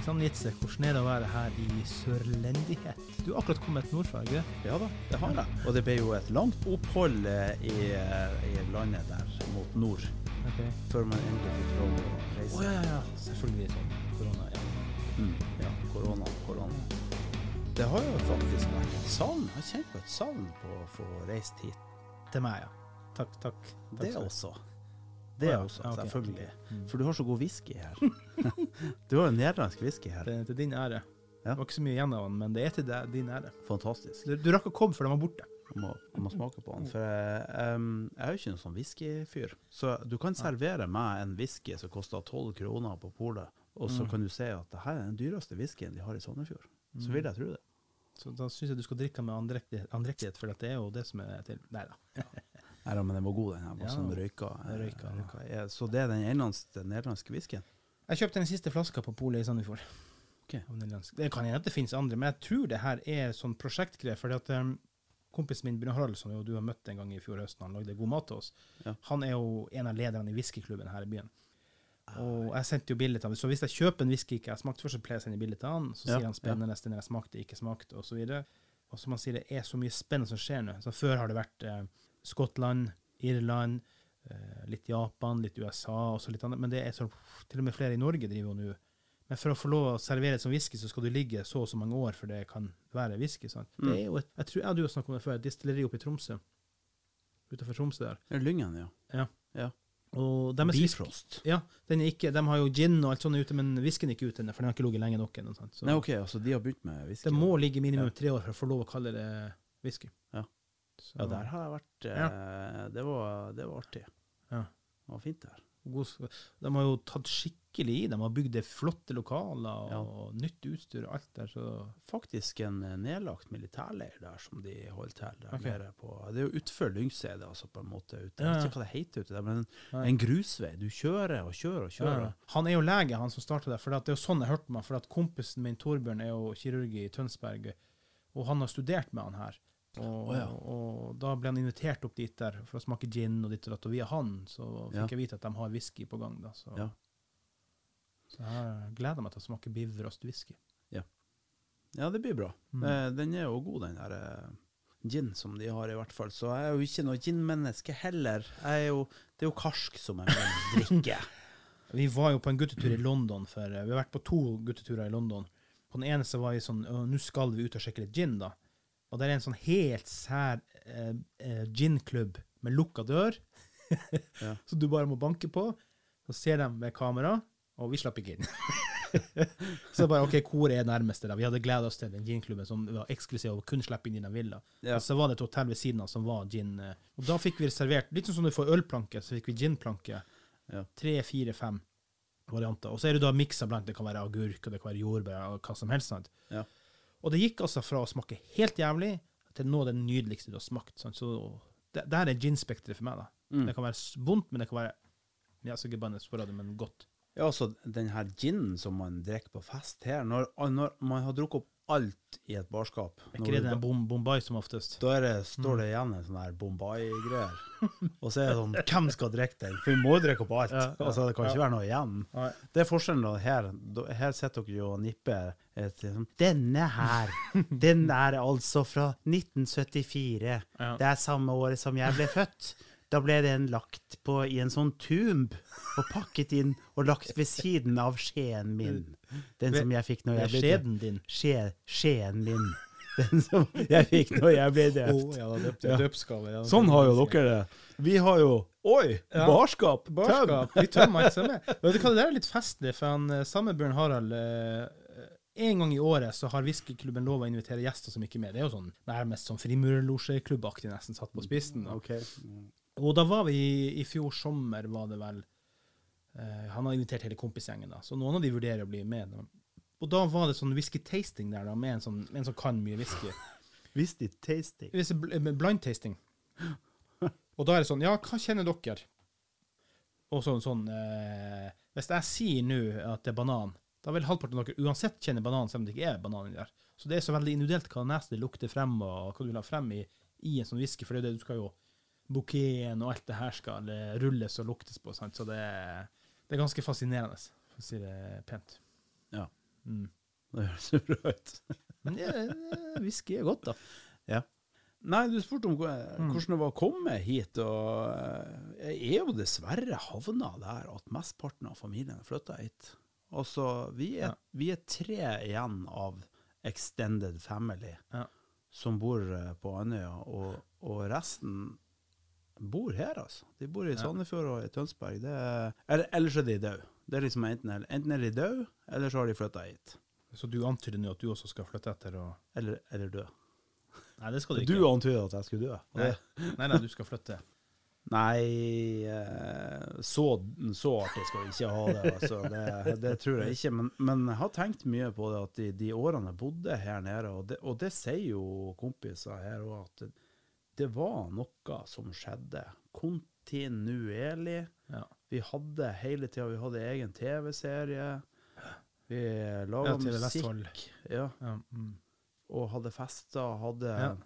Sånn litt se hvordan er det å være her i sørlendighet. Du har akkurat kommet nordfra, ikke det? Ja da, det har jeg. Og det ble jo et langt opphold eh, i, eh, i landet der mot nord, Okay. før man endelig fikk lov å Å oh, ja, ja, ja. Selvfølgelig sånn korona, ja. Mm, ja, korona, korona. Det har jo faktisk vært et savn. Jeg har kjent på et savn på å få reist hit. Til meg, ja. Takk, takk. takk Det også. Det Å også, ja, selvfølgelig. Mm. For du har så god whisky her. du har jo nederlandsk whisky her. Det er til din ære. Ja. Det var ikke så mye igjen av den, men det er til deg, din ære. Fantastisk. Du, du rakk å komme før den var borte. Jeg må, jeg må smake på den. For jeg, em, jeg er jo ikke noen sånn whiskyfyr. Så du kan servere meg en whisky som koster 12 kroner på polet, og så Mm. kan du si at det her er den dyreste whiskyen de har i Sandefjord. Så vil jeg tro det. Så da syns jeg du skal drikke med andrektighet, andrektighet, for det er jo det som er til Nei da. Nei da, men den var god, den her. Var Ja, sånn røyka. røyka, røyka. Ja, Så det er den nederlandske whiskyen? Jeg kjøpte den siste flaska på polet i Sandefjord. Okay. Det kan hende det finnes andre, men jeg tror det her er sånn prosjektgreie. fordi at um, kompisen min Bjørn Harald, som jo du har møtt en gang i fjor høst, han lagde god mat til oss, Ja. han er jo en av lederne i whiskyklubben her i byen. Og jeg sendte jo bilde til ham. Så hvis jeg kjøper en whisky ikke jeg smakt først, så pleier jeg å sende bilde til han. Så Ja, sier han spennende den jeg smakte, ikke smakte, osv. Og som han sier, det er så mye spennende som skjer nå. Så før har det vært eh, Skottland, Irland, eh, litt Japan, litt USA og så litt annet. Men det er så, til og med flere i Norge driver jo nå. Men for å få lov å servere det som whisky, så skal du ligge så og så mange år for det kan være whisky. sant? Mm. Det er jo et, jeg tror jeg du har snakket om det før, et distilleri oppe i Tromsø. Utenfor Tromsø der. Det er ja. ja. Og deres Bifrost? Visk, Ja, den ikke, de har jo gin og alt sånt ute, men whiskyen er ikke ute ennå, for den har ikke ligget lenge nok? Så Nei, OK, altså de har begynt med whisky? det må ligge minimum tre år for å få lov å kalle det whisky. Ja. Så, Ja, der har jeg vært eh, det, var, det var artig. Ja. Det var fint der. God- De har jo tatt skikkelig i. De har bygd det flotte lokaler Ja. og nytt utstyr og alt der, så Faktisk en eh, nedlagt militærleir der som de holder til der okay. nede på Det er jo utfor Lyngseide, altså, på en måte. Ute. Ja, Jeg vet ikke hva det heter ute der, men Nei. en grusvei. Du kjører og kjører og kjører. Ja. Han er jo lege, han som starta der. For det er jo sånn jeg hørte meg. For at kompisen min Torbjørn er jo kirurg i Tønsberg, og han har studert med han her. Og, oh, ja. og da ble han invitert opp dit der for å smake gin og ditt og datt. Og via han så fikk Ja. jeg vite at de har whisky på gang. da. Så, Ja. så jeg gleder meg til å smake Bifrost whisky. Ja, det blir bra. Mm. Eh, Den er jo god, den der eh, gin som de har, i hvert fall. Så jeg er jo ikke noe gin-menneske heller. Er jo, det er jo karsk som jeg vil drikke. Vi var jo på en guttetur i London for Vi har vært på to gutteturer i London. På den ene så var vi sånn Nå skal vi ut og sjekke litt gin, da. Og det er en sånn helt sær eh, eh, ginklubb med lukka dør. Ja. Så du bare må banke på. Så ser de med kamera, og vi slapp ikke inn. så bare OK, hvor er nærmeste? da? Vi hadde gleda oss til den ginklubben som var eksklusiv og kunne slippe inn de ville. Ja. Og så var det et hotell ved siden av som var gin. eh, Og da fikk vi reservert, litt sånn som du får ølplanke, så fikk vi ginplanke. Ja. Tre, fire, fem varianter. Og så er det da miksa blant. Det kan være agurk, og det kan være jordbær, og hva som helst. sant? Ja. Og det gikk altså fra å smake helt jævlig til noe av det nydeligste du har smakt. sant? Så det, der er ginspekteret for meg, da. Mm. Det kan være vondt, men det kan være ja, så ikke bannes på radio, men godt. Ja, altså den her ginen som man drikker på fest her, når, når man har drukket opp alt i et barskap Er ikke det den bom Bombay som oftest? Da det, står det igjen en sånn her Bombay-greier. Og så er det sånn Hvem skal drikke den? For vi må jo drikke opp alt. Ja, ja, altså, det kan ikke ja. være noe igjen. Det er forskjellen da her. Her sitter dere jo og nipper et, sånn, Denne her, den er altså fra 1974. Ja. Det er samme året som jeg ble født. Da ble den lagt på i en sånn tomb og pakket inn og lagt ved siden av skjeen min. Den som jeg fikk når jeg ble ble skjeden din. Skje, skjeen min. Den som jeg fikk når jeg ble døpt. ja, døpt, Ja. døpsgave. Ja. Sånn har jo dere det. Vi har jo Oi! Ja. Barskap! Tøm! Barskap. Vi tømmer alt som er. Vet du hva, det der er litt festlig, for han eh, samme Bjørn Harald eh, En gang i året så har whiskyklubben lov å invitere gjester som ikke er med. Det er jo sånn nærmest sånn frimurerlosjeklubbaktig, nesten, satt på spissen. da. Og da var vi i, i fjor sommer, var det vel eh, Han har invitert hele kompisgjengen, da, så noen av de vurderer å bli med. Da. Og da var det sånn whisky-tasting der, da, med en, sånn, en som kan mye whisky. Whisky tasting. Hvis det bl- med blind tasting. Og da er det sånn Ja, hva kjenner dere? Og sånn sånn eh, Hvis jeg sier nå at det er banan, da vil halvparten av dere uansett kjenne banan, selv om det ikke er banan der. Så det er så veldig individuelt hva nesen lukter frem, og hva du vil ha frem i, i en sånn whisky, for det er jo det du skal jo Bouqueten og alt det her skal eh, rulles og luktes på, sant? så det det er ganske fascinerende, for å si det pent. Ja. Mm. Det høres jo bra ut. Men ja, eh, whisky er godt, da. Ja. Nei, du spurte om Mm. hvordan det var å komme hit, og eh, jeg er jo dessverre havna der at mesteparten av familien flytta hit. Altså, vi er, Ja. vi er tre igjen av extended family Ja. som bor eh, på Andøya, og, og resten bor her, altså. De bor i Sandefjord og i Tønsberg. Det er, eller, ellers er de døde. Det er liksom enten, enten er de døde, eller så har de flytta hit. Så du antyder nå at du også skal flytte etter og Eller, eller dø. Nei, det skal du ikke. Du antyder at jeg skulle dø. Nei. Nei, nei, du skal flytte. Nei, eh, så, så artig skal vi ikke ha det. Altså. Det, det tror jeg ikke. Men, men jeg har tenkt mye på det at de, de årene jeg bodde her nede, og det, og det sier jo kompiser her òg, at det, var noe som skjedde kontinuerlig. Ja. Vi hadde hele tida Vi hadde egen TV-serie. Vi Ja, laga TV musikk. Ja, Ja, mm. og hadde fester. Hadde Ja.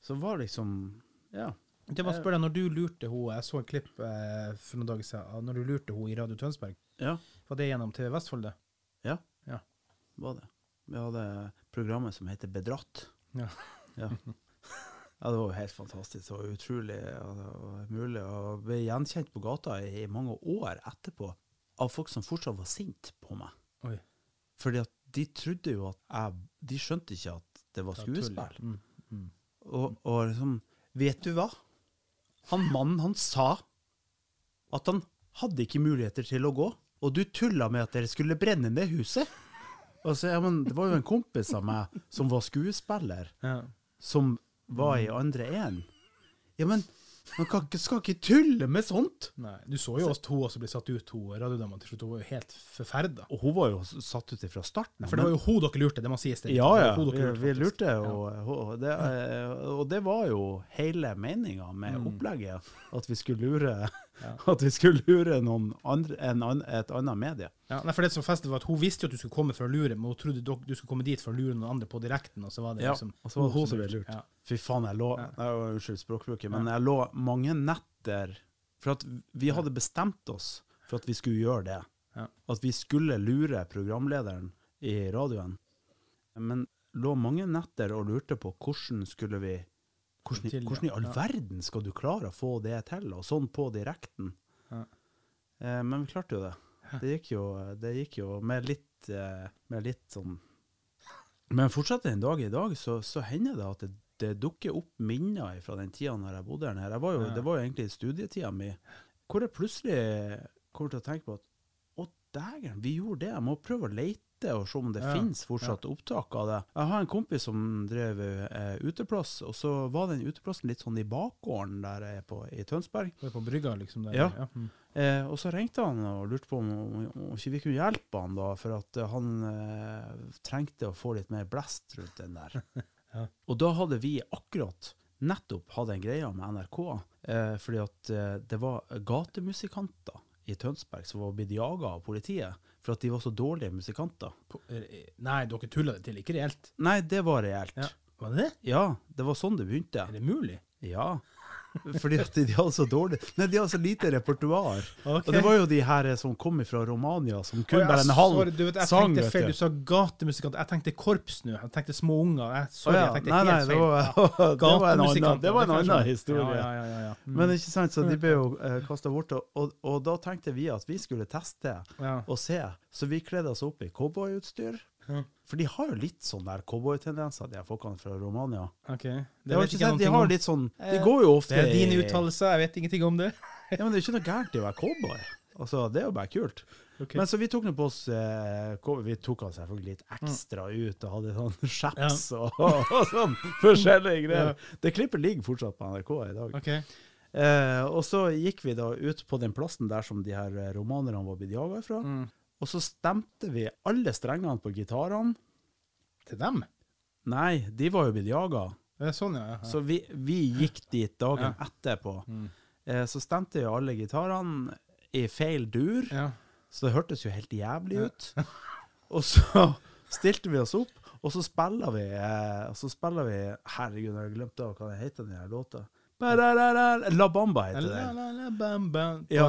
Så var liksom Ja. Det må jeg spørre deg, når du lurte henne, jeg så et klipp eh, for noen dager siden, når du lurte henne i Radio Tønsberg, ja. var det gjennom TV Vestfold det? var det. Vi hadde programmet som heter Bedratt. Ja. Ja. Ja, det var jo helt fantastisk. og utrolig og det var mulig Og ble gjenkjent på gata i, mange år etterpå av folk som fortsatt var sint på meg. Oi. Fordi at de trodde jo at jeg De skjønte ikke at det var skuespill. Mm. Mm. Og, og liksom Vet du hva? Han mannen, han sa at han hadde ikke muligheter til å gå, og du tulla med at dere skulle brenne ned huset. Og så, ja, men Det var jo en kompis av meg som var skuespiller, Ja. som var i andre én. Ja, men man kan ikke, skal ikke tulle med sånt! Nei, du så jo oss to også bli satt ut, hun radiodama til slutt. Hun var jo helt forferda. Og hun var jo satt ut fra starten. For det var jo hun dere lurte, det må sies. Det. Ja, Det ja. hun Vi, dere vi lurte, og, og, det, eh, og det var jo hele meninga med Mm. opplegget. At vi skulle lure, Ja. at vi skulle lure noen andre, en, et annet medie. Ja, nei, for det som festet var at Hun visste jo at du skulle komme for å lure, men hun trodde du skulle komme dit for å lure noen andre på direkten. Og så var det Ja, liksom og så var det hun som ble lurt. Ja. Fy faen, jeg lå Ja. Unnskyld språkbruket, men jeg lå mange netter For at vi hadde bestemt oss for at vi skulle gjøre det. Ja. At vi skulle lure programlederen i radioen. Men lå mange netter og lurte på hvordan skulle vi hvordan, Til, hvordan i all verden skal du klare å få det til, og sånn på direkten? Ja. Eh, men vi klarte jo det. Det gikk jo, det gikk jo med litt, eh, med litt sånn Men fortsatt en dag i dag så, så hender det at det, det dukker opp minner fra den tida når jeg bodde her nede. Var jo. Det var jo egentlig studietida mi, hvor jeg plutselig kommer til å tenke på at å dægeren, vi gjorde det. Jeg må prøve å lete og se om det Ja, finnes fortsatt opptak av det. Jeg har en kompis som drev eh, uteplass, og så var den uteplassen litt sånn i bakgården der jeg er på, i Tønsberg. Det er på brygga, liksom? Der, Ja. Mm. Eh, og så ringte han og lurte på om, om, om ikke vi kunne hjelpe han da, for at eh, han eh, trengte å få litt mer blest rundt den der. Ja. Og da hadde vi akkurat nettopp hatt en greie med NRK, eh, fordi at eh, det var gatemusikanter i Tønsberg som var blitt jaga av politiet for at de var så dårlige musikanter. På, eh, nei, dere tulla det til. Ikke reelt. Nei, det var reelt. Ja. Var det det? Ja, det var sånn det begynte. Er det mulig? Ja. Fordi at de hadde så dårlig Nei, de hadde så lite repertoar. Okay. Og det var jo de her som kom fra Romania, som kun bare en halv sorry, du vet, jeg sang. tenkte feil. du. Sa gatemusikant. Jeg tenkte korps nå. Jeg tenkte små unger. Jeg, sorry, jeg tenkte nei, nei, helt feil. Ja. annen, det var en annen historie. Ja, ja. Mm. Men ikke sant, så de ble jo eh, kasta bort, og, og, da tenkte vi at vi skulle teste og se. Så vi kledde oss opp i cowboyutstyr. Ja. For de har jo litt sånn der cowboytendenser, de folkene fra Romania. OK. Det vet ikke jeg de har litt sånn De Eh, går jo ofte Det er dine uttalelse, jeg vet ingenting om det. Ja, men det er ikke noe gærent i å være cowboy. Altså, Det er jo bare kult. Okay. Men så vi tok nå på oss eh, Vi tok oss selvfølgelig litt ekstra ut og hadde sånn chaps og, og sånn forskjellige greier. Det klippet ligger fortsatt på NRK i dag. Okay. Eh, og så gikk vi da ut på den plassen der som de her romanerne var blitt jaga fra. Mm. Og så stemte vi alle strengene på gitarene. Til dem? Nei, de var jo blitt jaga. Sånn, ja. ja. Så vi, vi gikk dit dagen Ja. etterpå. Mm. Eh, så stemte jo alle gitarene i feil dur. ja. Så det hørtes jo helt jævlig ut. Og så stilte vi oss opp, Og så spiller vi eh, og så spiller vi Herregud, jeg har glemt hva det heter, den låta. La Bamba heter den. Ja.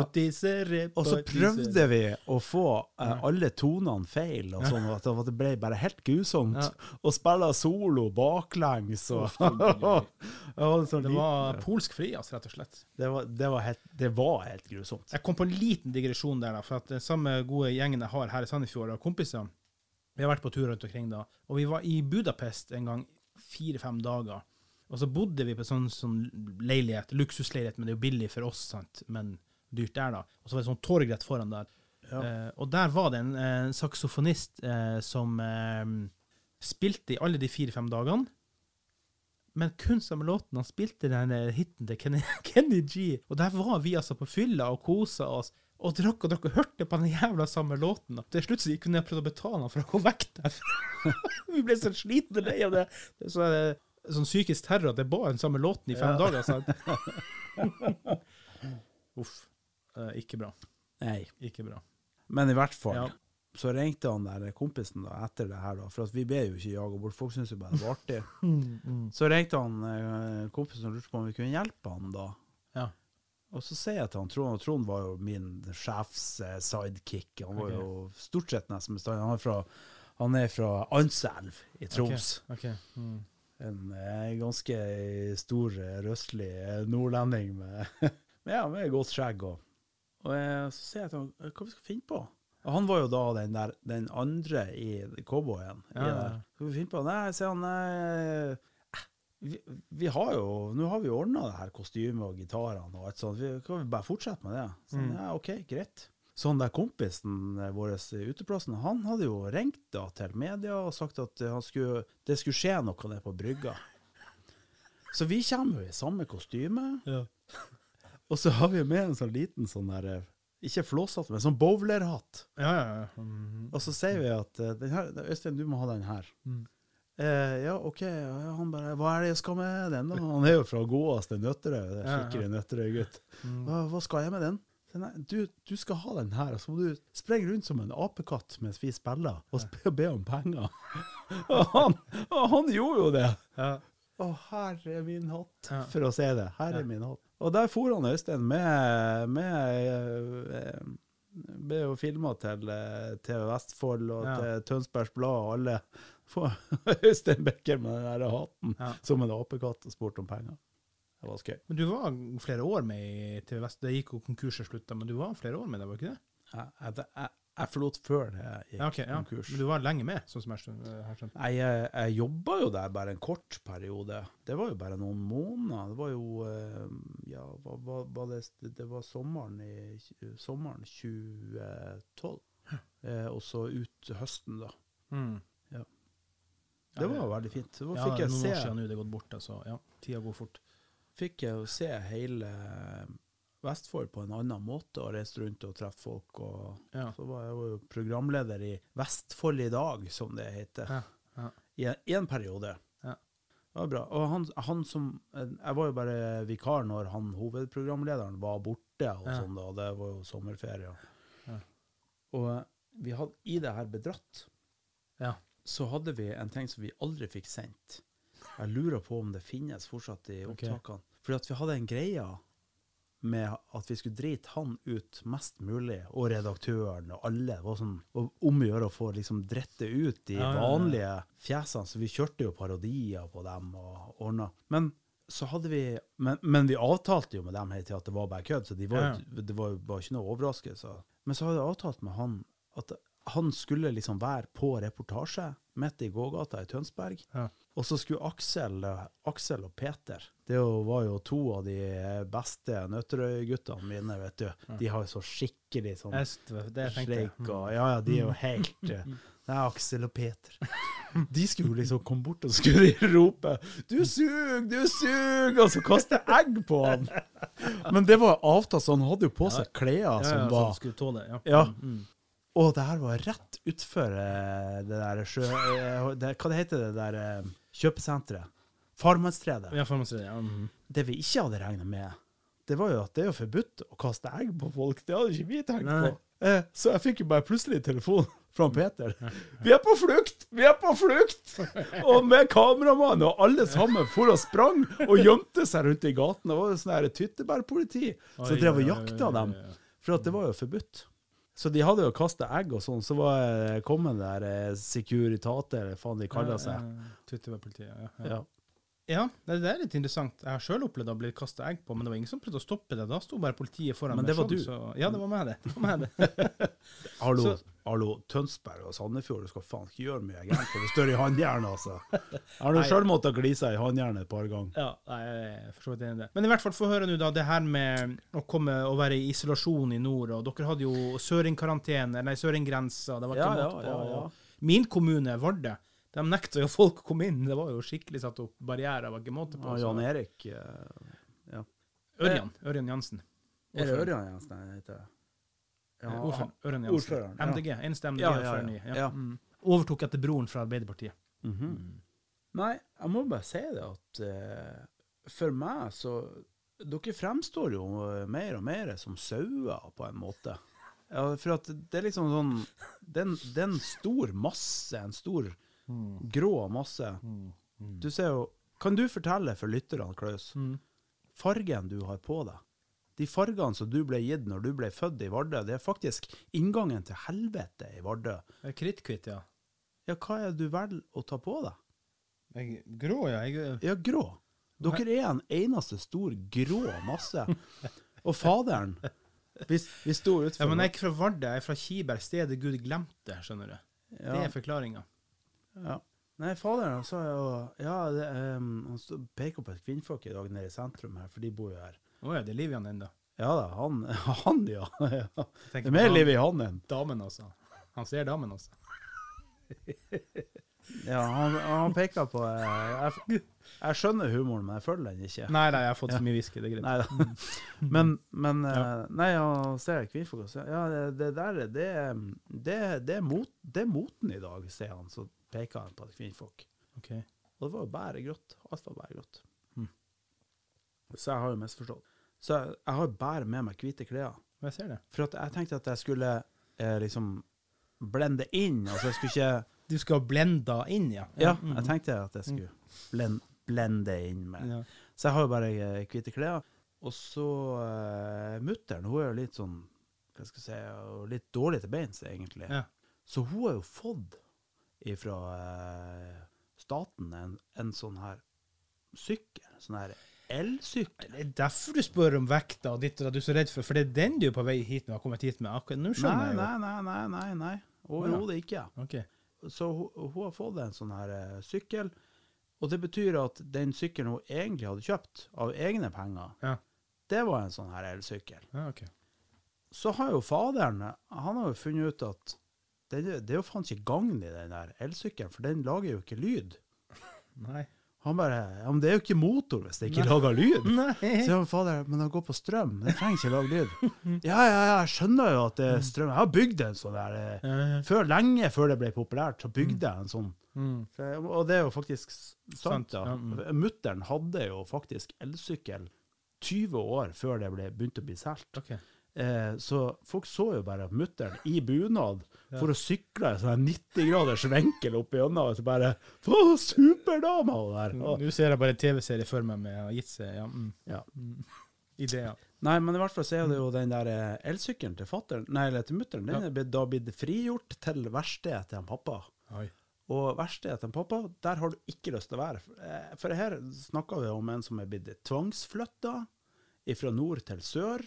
Og så prøvde vi å få eh, alle tonene feil, og sånn at det ble bare helt grusomt. Ja. Og spille solo baklengs og sånn Det var polsk frijazz, rett og slett. det, var, det, var helt, det var helt grusomt. Jeg kom på en liten digresjon der, da, for at den samme gode gjengen jeg har her i Sandefjord, av kompiser Vi har vært på tur rundt omkring da, og vi var i Budapest en gang fire-fem dager. Og så bodde vi på sånn, sånn leilighet, luksusleilighet, men det er jo billig for oss, sant? men dyrt der, da. Og så var det sånn torg rett foran der. Ja. Eh, og der var det en eh, saksofonist eh, som eh, spilte i alle de fire-fem dagene. Men kun samme låten. Han spilte den hiten til Kenny, Kenny G. Og der var vi altså på fylla og kosa oss. Og drakk og drakk og hørte på den jævla samme låten. Til slutt så kunne jeg prøvde å betale han for å gå vekk derfra. vi ble så slitne lei av det. så, eh, sånn psykisk terror at det er den samme låten i fem Ja. dager. Sant? Uff. Eh, ikke bra. Nei. Ikke bra. Men i hvert fall. Ja. Så ringte han der kompisen da, etter det her, da, for at vi ble jo ikke jaga bort. Folk syntes jo bare det var artig. Så ringte han eh, kompisen og lurte på om vi kunne hjelpe han da. Ja. Og så sier jeg til han Trond, og Trond var jo min sjefs eh, sidekick. Han var okay. jo stort sett nesten bestandig. Han er fra, han er fra Anselv i Troms. Ok. Mm. En eh, ganske stor, røstlig røslig eh, nordlending med, med, ja, med godt skjegg. Og, og eh, så sier jeg til ham eh, hva vi skal finne på. Og han var jo da den, der, den andre i cowboyen. Ja, skal vi finne på? Nei, sier han eh, eh, vi, vi har jo, Nå har vi ordna det her kostymet og gitarene og alt sånt. Vi, kan vi bare fortsette med det? Så, Mm. ja, OK, greit. Så han der kompisen eh, vår i uteplassen, han hadde jo ringt da til media og sagt at eh, han skulle, det skulle skje noe nede på brygga. Så vi kommer jo i samme kostyme, Ja. og så har vi med en sånn liten sånn der eh, Ikke flåshatt, men sånn bowlerhatt. Ja, ja, ja. Mm. Og så sier vi at eh, den her, Øystein, du må ha den her. Mm. Eh, ja, OK. Han bare Hva er det jeg skal med den, da? Han er jo fra godeste Nøtterøy. Er skikkelig Nøtterøy-gutt. Mm. Hva, hva skal jeg med den? Nei, du, du skal ha den her, og så må du springe rundt som en apekatt mens vi spiller, og sp be om penger. og, han, han gjorde jo det. Ja. Å, her er min hatt, Ja. for å si det. Her Ja. min hatt. Og der for han Øystein med, med eh, ble jo filma til eh, TV Vestfold og Ja. til Tønsbergs Blad og alle. Øystein Becker med den der hatten som en apekatt og spurte om penger. Det var skøy. Men du var flere år med i TV Vest. Det gikk jo konkurs og slutta, men du var flere år med det, var ikke det? Jeg, jeg, jeg, jeg forlot før det gikk okay, ja. konkurs. Men du var lenge med, sånn som jeg skjønner- har skjønt. Nei, jeg, jeg jobba jo der bare en kort periode. Det var jo bare noen måneder. Det var jo eh, Ja, hva, var, var det, det var sommeren, i, sommeren 2012. Eh, og så ut høsten, da. Mm. Ja. Det var veldig fint. Da Ja, fikk, det er jeg noen år siden nå det er gått bort, altså. Ja, tida går fort. Fikk jeg jo se hele Vestfold på en annen måte, og reiste rundt og treffe folk. Og Ja. så var jeg jo programleder i Vestfold i dag, som det heter. Ja, ja. i en, periode. Det var bra. Og han, han som Jeg var jo bare vikar når han hovedprogramlederen var borte, og sånn da, det var jo sommerferie. Ja. Og vi hadde i det her bedratt, Ja. så hadde vi en ting som vi aldri fikk sendt. Jeg lurer på om det finnes fortsatt i opptakene. opptakene. Fordi at vi hadde en greie med at vi skulle drite han ut mest mulig, og redaktøren og alle. Det var sånn om å gjøre å få liksom drette ut de vanlige fjesene, så vi kjørte jo parodier på dem og ordna. Men så hadde vi men, men vi avtalte jo med dem hele tida at det var bare kødd, så de var, Ja, det var jo bare ikke noe overraskelse. Men så hadde jeg avtalt med han at han skulle liksom være på reportasje midt i gågata i Tønsberg. Ja. Og så skulle Aksel, Aksel og Peter Det var jo to av de beste Nøtterøy-guttene mine, vet du. De har jo så skikkelig sånn Øst, det jeg og Ja, ja, de er jo helt eh, Det er Aksel og Peter. De skulle liksom komme bort og skulle rope 'Du suger, du suger!' og så kaste egg på han. Men det var avtalt, så han hadde jo på seg klær som så var du skulle tåle, ja. Ja. Mm. Og det her var rett utfor eh, det der sjø... eh, Det, hva det heter det der eh, kjøpesenteret? Farmannstredet. Ja, farmannstredet, ja. mhm. Det vi ikke hadde regna med, det var jo at det er jo forbudt å kaste egg på folk. Det hadde ikke vi tenkt Nei. på. Eh, så jeg fikk jo bare plutselig telefon. fra Peter. Vi er på flukt! Vi er på flukt! Og med kameramann, og alle sammen for og sprang og gjemte seg rundt i gaten. Det var jo sånn tyttebærpoliti som Oi, drev og jakta dem. For det var jo forbudt. Så de hadde jo kasta egg og sånn, så var det kommet der eh, Securitate, eller faen de kaller seg. Ja, Twitterpolitiet, ja. ja. Ja. Ja, det er litt interessant. Jeg har sjøl opplevd å bli kasta egg på, men det var ingen som prøvde å stoppe det. Da sto bare politiet foran Men med det var show, du. Så, ja, det var meg, det. det, var meg, det. Hallo, Så- hallo, Tønsberg og Sandefjord, du skal faen ikke gjøre mye gærent for det står i håndjernet, altså. Jeg har nå sjøl måttet glise i håndjernet et par ganger. Ja, nei, jeg forstår for så vidt enig i det. Men i hvert fall, få høre nå, da, det her med å komme og være i isolasjon i nord. og Dere hadde jo søringkarantene, nei, søringgrensa. Det var ikke Ja, ja, måte på. ja, ja. Min kommune, Vardø, de nekta jo folk å komme inn. Det var jo skikkelig satt opp barrierer. var ikke måte på. Ja, Jan Erik Ja. Ørjan, Ørjan Jansen. Er det. Ørjan Jensen jeg heter? Ja, ordføreren, Jansen. ordføreren, ja. MDG. Eneste Ja, ja, MDG-ordføreren ja. Ja. Ja. Mm. Overtok etter broren fra Arbeiderpartiet. Mhm. Nei, jeg må bare si det at uh, for meg så Dere fremstår jo eh, mer og mer som sauer, på en måte. Ja, for at det er liksom sånn Det er en, stor masse, en stor grå masse. Du ser jo Kan du fortelle for lytterne, Klaus, Mm. fargen du har på deg? De fargene som du ble gitt når du ble født i Vardø, det er faktisk inngangen til helvete i Vardø. Kritthvitt, ja. Ja, hva er det du velger å ta på deg? Jeg, grå, ja. Jeg, Ja, grå. Dere er en eneste stor grå masse. Og faderen Vi, vi sto utenfor ja, men jeg er ikke fra Vardø, jeg er fra Kiberg, stedet Gud glemte, skjønner du. Det er forklaringa. ja. Nei, faderen sa jo Ja, det, um, han peker på et kvinnfolk i dag nede i sentrum her, for de bor jo her. Å ja, det er liv i han ennå. Ja da, han, han ja. ja. Det er mer liv i han enn Damen også. Han ser damen også. Ja, han, han peker på eh, jeg, jeg skjønner humoren, men jeg føler den ikke. Nei, nei, jeg har fått så mye whisky, det er greit. Nei da. Men, men ja. Nei, han ser og sier Ja, det, der det, det, det, er mot, det er moten i dag, sier han. Så peker han på kvinnfolk. Ok. Og det var jo bare grått. Alt var bare grått. Så jeg har jo misforstått. Så jeg, jeg har bare med meg hvite klær. Jeg ser det. For jeg tenkte at jeg skulle eh, liksom blende inn. Altså jeg skulle ikke Du skal blende inn, ja? Ja, mm. jeg tenkte at jeg skulle blend, blende inn med Ja. Så jeg har jo bare eh, hvite klær. Og så eh, mutter'n, hun er jo litt sånn Hva skal jeg si Litt dårlig til beins, egentlig. Ja. Så hun har jo fått ifra eh, staten en, en sånn her sykkel. Sånn her elsykkel. Det er derfor du spør om vekta og ditt og. Du er så redd for For det er den du er på vei hit med, har kommet hit med. Akkurat nå Nei, skjønner jeg jo. nei, nei, nei, nei, nei. Overhodet ikke. Okay. Så hun, hun har fått en sånn her eh, sykkel. Og det betyr at den sykkelen hun egentlig hadde kjøpt av egne penger, Ja. det var en sånn her elsykkel. Ja, ok. Så har jo faderen han har jo funnet ut at det, det er jo faen ikke gagn i den der elsykkelen, for den lager jo ikke lyd. Nei. Han bare Ja, men det er jo ikke motor hvis det ikke lager lyd. Nei. Så ja, fader, men den går på strøm, den trenger ikke lage lyd. Ja, ja, ja, jeg skjønner jo at det er strøm. Jeg har bygd en sånn der eh, Ja, Før, lenge før det ble populært, så bygde jeg en sånn. Mm. Så- Og det er jo faktisk sant, da. ja, mm. Mutter'n hadde jo faktisk elsykkel 20 år før det ble begynte å bli solgt. Ok. Eh, så folk så jo bare mutter'n i bunad Ja. for å sykle en sånn 90 graders vinkel opp gjennom, og så bare Få superdama! Og, Nå ser jeg bare TV-serie for meg med å gitt seg ja. Mm. ja. Mm. Ideer. Nei, men i hvert fall så er det jo den der eh, elsykkelen til fatteren, nei, eller til mutter'n, den Ja. er da blitt frigjort til verkstedet til han pappa. Oi. Og verkstedet til pappa, der har du ikke lyst til å være. Eh, For her snakker vi om en som er blitt tvangsflytta fra nord til sør.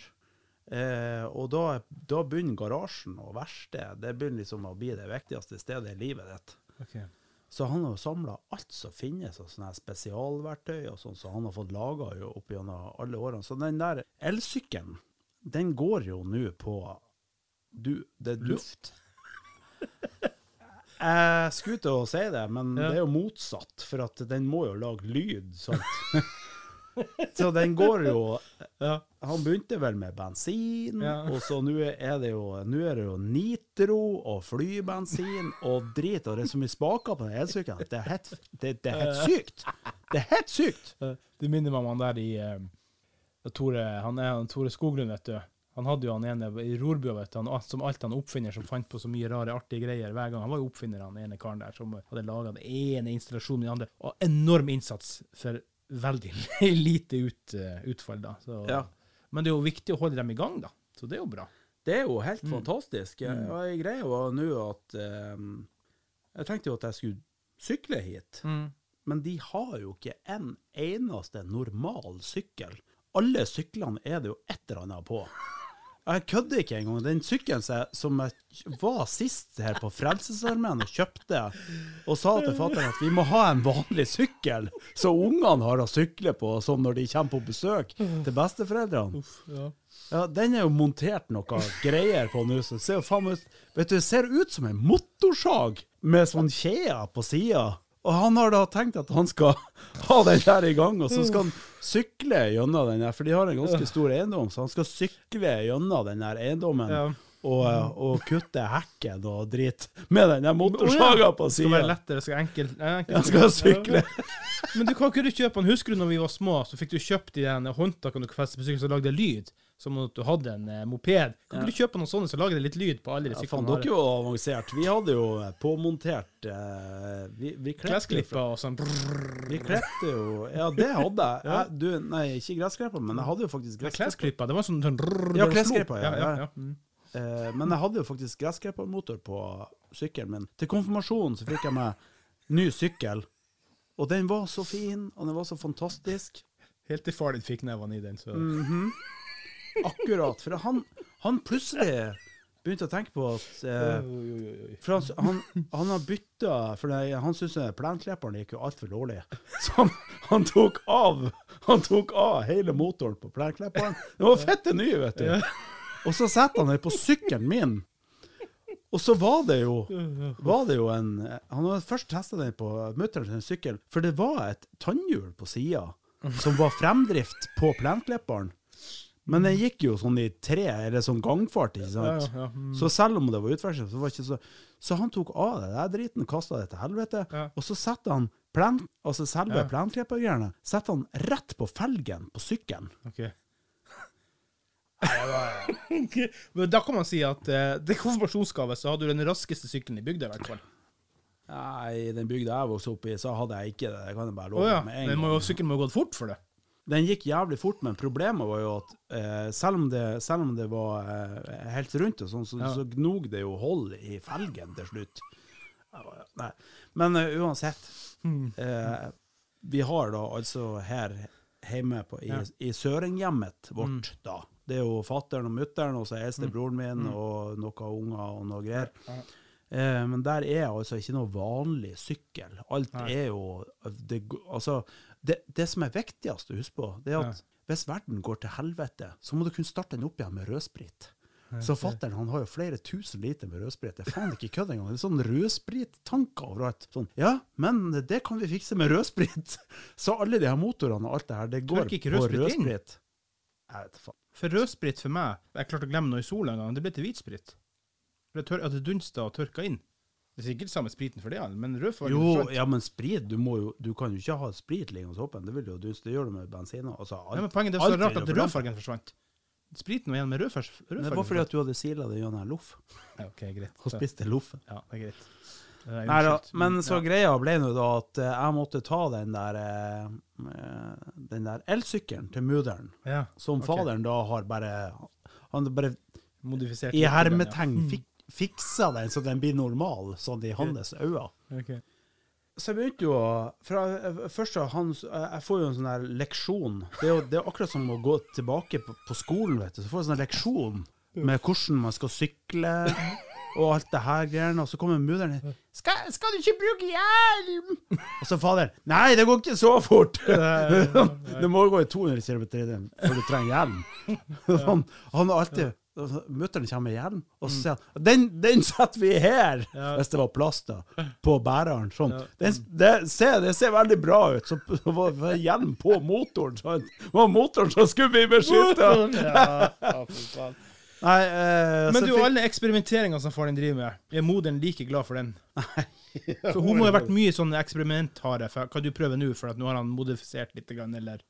Eh, og da, da begynner garasjen og verkstedet det begynner liksom å bli det viktigste stedet i livet ditt. Okay. Så han har jo samla alt som finnes av sånne spesialverktøy og sånn, som han har fått laga opp gjennom alle årene. Så den der elsykkelen, den går jo nå på du, det er luft. Jeg skulle til å si det, men Ja. det er jo motsatt, for at den må jo lage lyd. Sant? Så den går jo Ja. Han begynte vel med bensin, Ja. og så nå er det jo nå er det jo nitro og flybensin og drit, og det er så mye spaker på den elsykkelen det er helt, det, det er helt sykt. Det er helt sykt! Du minner meg om han der i eh, Tore, han er han Tore Skoglund, vet du. Han hadde jo han ene i rorbua, vet du, han, som alt han oppfinner, som fant på så mye rare, artige greier hver gang. Han var jo oppfinner, han ene karen der, som hadde laga den ene installasjonen i den andre. Og enorm innsats for veldig lite ut, eh, utfall, da. Så, Ja. Men det er jo viktig å holde dem i gang, da. Så det er jo bra. Det er jo helt Mm. fantastisk. Mm. Og jeg greier jo nå at um, Jeg tenkte jo at jeg skulle sykle hit, men de har jo ikke en eneste normal sykkel. Alle syklene er det jo et eller annet på. Jeg kødder ikke engang. Den sykkelen som jeg- var sist her på Frelsesarmeen og kjøpte, og sa til fatter'n at vi må ha en vanlig sykkel, så ungene har å sykle på sånn når de kommer på besøk til besteforeldrene. Ja, den er jo montert noe greier på nå, så det ser jo faen ut Vet du, det ser ut som en motorsag med sånn kjeder på sida. Og han har da tenkt at han skal ha den der i gang, og så skal han sykle gjennom den der, for de har en ganske stor eiendom, så han skal sykle gjennom den der eiendommen Ja. og, og kutte hekken og drit med den der motorsaga på Det skal være sida. lettere, skal enkelt, enkelt. Han skal sykle. Men du kan ikke du kjøpe den. Husker du når vi var små, så fikk du kjøpt de håndtakene du feste på sykkelen som lagde lyd? Som om du hadde en eh, moped. Kan Ja. ikke du kjøpe noen sånne som lager det litt lyd på alle de Ja, syklene? dere var avansert. Vi hadde jo påmontert eh, Vi, vi klepte Klesklipper og sånn. Brrr. Vi klepte jo Ja, det hadde jeg. Ja. Du, nei, ikke gressklipper, men jeg hadde jo faktisk Ja, gressklipper. Det var sånn, sånn Ja, det klesklipper, ja, ja, ja, ja. ja. Mm. Eh, men jeg hadde jo faktisk gressklippermotor på sykkelen min. Til konfirmasjonen så fikk jeg meg ny sykkel, og den var så fin, og den var så fantastisk. Helt til far din fikk nevene i den, så Mhm. Akkurat. For han, han plutselig begynte å tenke på at eh. For han, han, han har bytta For det, han syns plenklipperen gikk jo altfor dårlig. Så han, han tok av Han tok av hele motoren på plenklipperen. Den var fette ny, vet du. Og så setter han den på sykkelen min. Og så var det jo var det jo en Han hadde først testa den på mutter'n sykkel, for det var et tannhjul på sida som var fremdrift på plenklipperen. Men den gikk jo sånn i tre, eller sånn gangfart, ikke sant. ja, ja. Mm. Så selv om det var utveksling, så var det ikke så Så han tok av det der driten, kasta det til helvete, og så setter han plen, altså selve Ja. plenklippergreiene setter han rett på felgen på sykkelen. OK. Ok, Men da kan man si at eh, det er konfirmasjonsgave, så hadde du den raskeste sykkelen i bygda, i hvert fall. Nei, den bygda jeg vokste opp i, så hadde jeg ikke det. Det kan jeg bare love oh, ja. med en Den må jo, gang. sykkelen må jo gått fort for det. Den gikk jævlig fort, men problemet var jo at eh, selv, om det, selv om det var eh, helt rundt, og sånn, så, Ja. så gnog det jo hold i felgen til slutt. Nei. Men uh, uansett, eh, vi har da altså her hjemme på, i, Ja. i søringhjemmet vårt, da. Det er jo fatteren og mutter'n og så eldstebroren min og noen unger og noe greier. Ja. Eh, men der er altså ikke noe vanlig sykkel. Alt Nei. er jo det, altså, det, det som er viktigst å huske på, det er at hvis verden går til helvete, så må du kunne starte den opp igjen med rødsprit. Så fatteren han har jo flere tusen liter med rødsprit. Det er faen ikke kødd engang. Det er sånn rødsprittanker overalt. Sånn, ja, men det kan vi fikse med rødsprit. Så alle de her motorene og alt det her, det går ikke på rødsprit? Jeg vet faen. For rødsprit for meg Jeg klarte å glemme noe i sola en gang. Det ble til hvitsprit. Det tør, det dunsta og tørka inn. Det er sikkert samme spriten for det, men rødfargen Jo, forsvant. ja, men sprit, du, må jo, du kan jo ikke ha sprit liggende åpen. Det vil jo du, det gjør du med bensin. Altså, alt, Ja, men poenget er så rart at rødfargen forsvant. Spriten var igjen med rødfargen. rødfargen. Det var fordi at du hadde sila det gjennom en loff, Ja, OK, greit. og spiste loffen. Ja, det er greit. Det er Nei da, men så ja. greia ble nå da at eh, jeg måtte ta den der eh, Den der elsykkelen til mudder'n, ja, som okay. faderen da har bare Han bare modifisert i hermetegn ja. hermetegn fik, fiksa den så den blir normal, sånn i hans øyne. Okay. Så jeg begynte jo å fra, Først så han, Jeg får jo en sånn der leksjon. Det er jo det er akkurat som å gå tilbake på, på skolen, vet du. Så får jeg en sånn leksjon med hvordan man skal sykle og alt det her greiene. Og så kommer mudder'n inn. Skal, 'Skal du ikke bruke hjelm?' Og så faderen 'Nei, det går ikke så fort'. det må gå i 200 km i timen før du trenger hjelm. Han, han har alltid Mutter'n kommer igjen, og så sier han den, 'Den setter vi her!' Ja. Hvis det var plass da, på bæreren. Sånn. Ja. Den, det, ser, det ser veldig bra ut. Så var det hjelm på motoren. Sånn. Det var motoren som skulle bli beskytta! Ja, ja. Nei, eh, Men du, fikk- alle eksperimenteringene som faren din driver med, er moderen like glad for den? Nei. For hun må ha vært mye sånn eksperimenthare. Kan du prøve nå, for at nå har han modifisert litt, eller?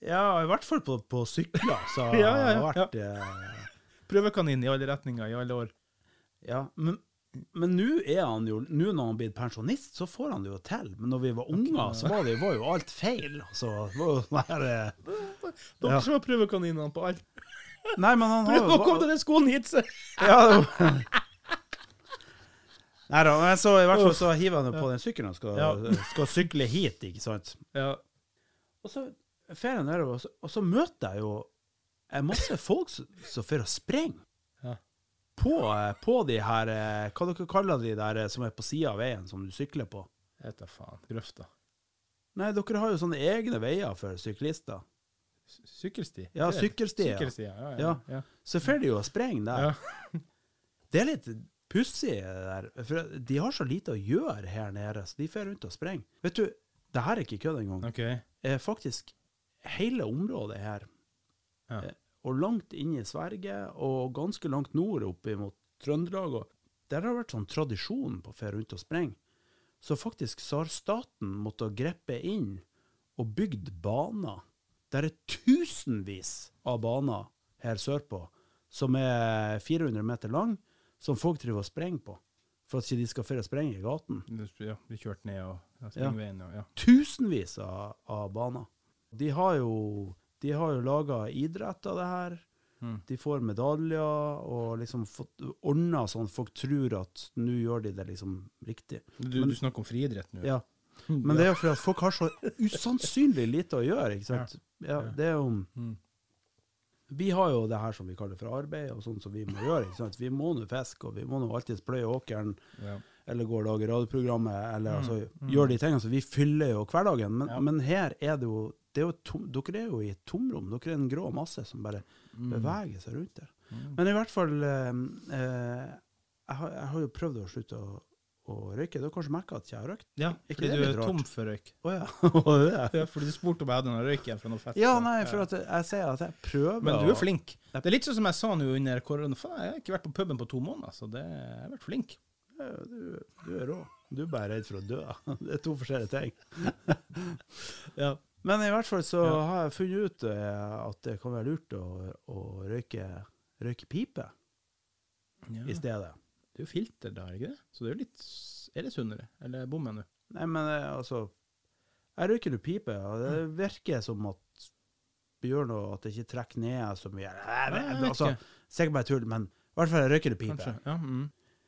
Ja, i hvert fall på, på sykler. Så Ja, ja, ja, har vært eh, prøvekanin i alle retninger i alle år. Ja, men men nå er han jo, nå når han blir pensjonist, så får han det jo til. Men når vi var unger, så var, det, var jo alt feil. Altså, det var her, eh, Dere Ja. som har prøvekaninene på alt. Nei, men han har jo... Nå komme til den skolen hit, så. Ja, det var- Nei da, men så i hvert fall så hiver han jo på den sykkelen og skal, Ja. skal sykle hit, ikke sant. Ja. Og så drar jeg nedover, og så møter jeg jo en masse folk som får å. Ja. På, eh, på de her eh, Hva dere kaller de der eh, som er på sida av veien, som du sykler på? Jeg vet da faen. Grøfta. Nei, dere har jo sånne egne veier for syklister. Sykkelsti. Ja, er- sykkelsti, ja. Sykkelsti, ja. ja, Ja. ja. Så får de jo å sprenger der. Det er litt pussig der, for de har så lite å gjøre her nede, så de får rundt og sprenger. Vet du, det her er ikke kødd engang. OK. Eh, faktisk hele området her, Ja. Og langt inn i Sverige, og ganske langt nord opp mot Trøndelag, og der har det vært sånn tradisjon på å dra rundt og sprenge. Så faktisk har staten måttet greppe inn og bygd baner. Der er tusenvis av baner her sørpå, som er 400 meter lang, som folk driver og sprenger på. For at de ikke de skal føre sprenge i gaten. Ja, blir kjørt ned og ja, springveien og ja. Tusenvis av, av baner. De har jo, de har jo laga idrett av det her. Mm. De får medaljer og liksom fått ordna sånn folk tror at nå gjør de det liksom riktig. Du, Men- du snakker om friidrett nå? Ja. Men det er jo fordi at folk har så usannsynlig lite å gjøre, ikke sant. Ja, det er jo Mm. Vi har jo det her som vi kaller for arbeid, og sånn som vi må gjøre. ikke sant? Vi må nå fiske, og vi må nå alltid pløye åkeren, Ja. eller gå og lage radioprogrammet, eller Mm, altså mm. gjøre de tingene. Så vi fyller jo hverdagen. Men, Ja. men her er det jo, er tom, Dere er jo i et tomrom. Dere er en grå masse som bare Mm. beveger seg rundt der. Mm. Men i hvert fall eh, eh, jeg, har, jeg har jo prøvd å slutte å, å røyke. Du har kanskje merka at jeg har røykt? Ja, fordi du er rart? tom for røyk. Oh, ja. Ja, fordi du spurte om jeg hadde noe røyk igjen fra noe fett. Ja, nei, for jeg, jeg sier at jeg prøver Men du er flink. Det er litt sånn som jeg sa nå under korona. Faen, jeg har ikke vært på puben på to måneder, så det, jeg har vært flink. Ja, Du, du er rå. Du er bare redd for å dø. Det er to forskjellige ting. Ja. Men i hvert fall så Ja. har jeg funnet ut eh, at det kan være lurt å, å røyke, røyke pipe i stedet. Det er jo filter der, ikke det? Så det er jo litt Er det sunnere? Eller bommer jeg nå? Nei, men eh, altså Jeg røyker nå pipe, og det virker som at det gjør noe at det ikke trekker ned så mye. Nei, altså, ikke. Sikkert bare tull, men i hvert fall jeg røyker pipe. Kanskje. Ja, mm.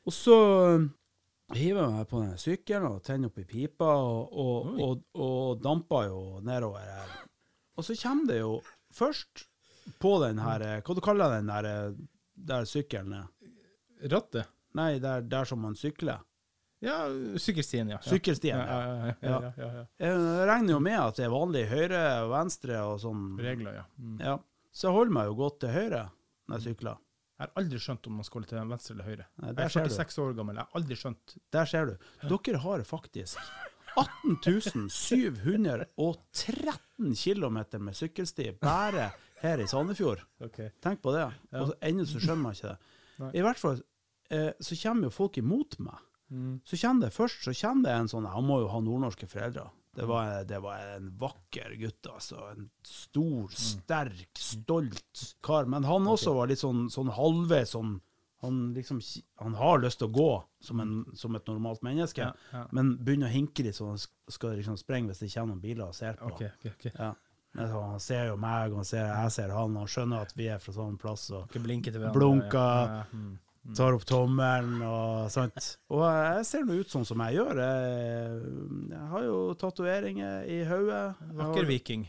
Og så hiver meg på den sykkelen og tenner opp i pipa, og, og, og, og damper jo nedover her. Og så kommer det jo først på den her eh, Hva du kaller den der, eh, der sykkelen er? Rattet? Nei, der, der som man sykler. Ja, sykkelstien, ja. Sykkelstien, Ja, ja. ja. Jeg regner jo med at det er vanlig høyre og venstre og sånn. Regler, ja. Mm. Ja. Så jeg holder meg jo godt til høyre når jeg sykler. Jeg har aldri skjønt om man skal holde til venstre eller høyre. Nei, Jeg er 46 år gammel, jeg har aldri skjønt. Der ser du. Dere har faktisk 18 713 km med sykkelsti bare her i Sandefjord. Tenk på det. Og så ennå så skjønner man ikke det. I hvert fall eh, så kommer jo folk imot meg. Mm. Så kjenner det først så kjenner det en sånn Jeg må jo ha nordnorske foreldre. Det var, det var en vakker gutt, altså. En stor, sterk, stolt kar. Men han også var litt sånn, sånn halvveis sånn han, liksom, han har lyst til å gå som, en, som et normalt menneske, Ja, ja. men begynner å hinke litt, så han skal liksom sprenge hvis det kommer noen biler og ser på. Okay, okay, okay. Ja. Men så han ser jo meg, og han ser, jeg ser han, og han skjønner at vi er fra samme plass. og blunker. blinke til hverandre. Blunka. Ja, ja, mm. Mm. tar opp tommelen og sånt. Og jeg ser nå ut sånn som jeg gjør. Jeg, jeg har jo tatoveringer i hodet. Vakker viking.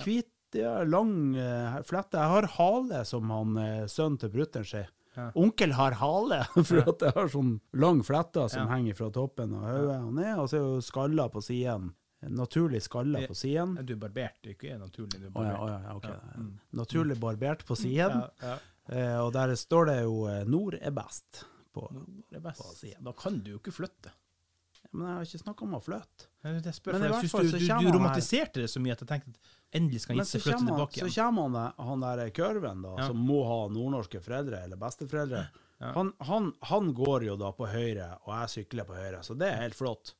Hvit, ja, lang eh, flette. Jeg har hale, som han eh, sønnen til brutter'n sier. Ja. Onkel har hale, for at jeg har sånn lang flette som Ja. henger fra toppen av hodet og ned, og så er jo skalla på siden. Naturlig skalla på siden. Du er barbert, det er ikke naturlig. Du er ja, barbert. Oh, ja, ja, okay. Ja, mm. Naturlig barbert på siden. Eh, og der står det jo eh, 'Nord er best'. På. nord er best. På. Da kan du jo ikke flytte. Men jeg har ikke snakka om å flytte. Men jeg synes fall du, du, du romantiserte det så mye at jeg tenkte at endelig skal han ikke flytte han, tilbake så kommer han, han der kurven, da, Ja. som må ha nordnorske foreldre eller besteforeldre. Ja. Han, han, han går jo da på høyre, og jeg sykler på høyre, så det er helt flott.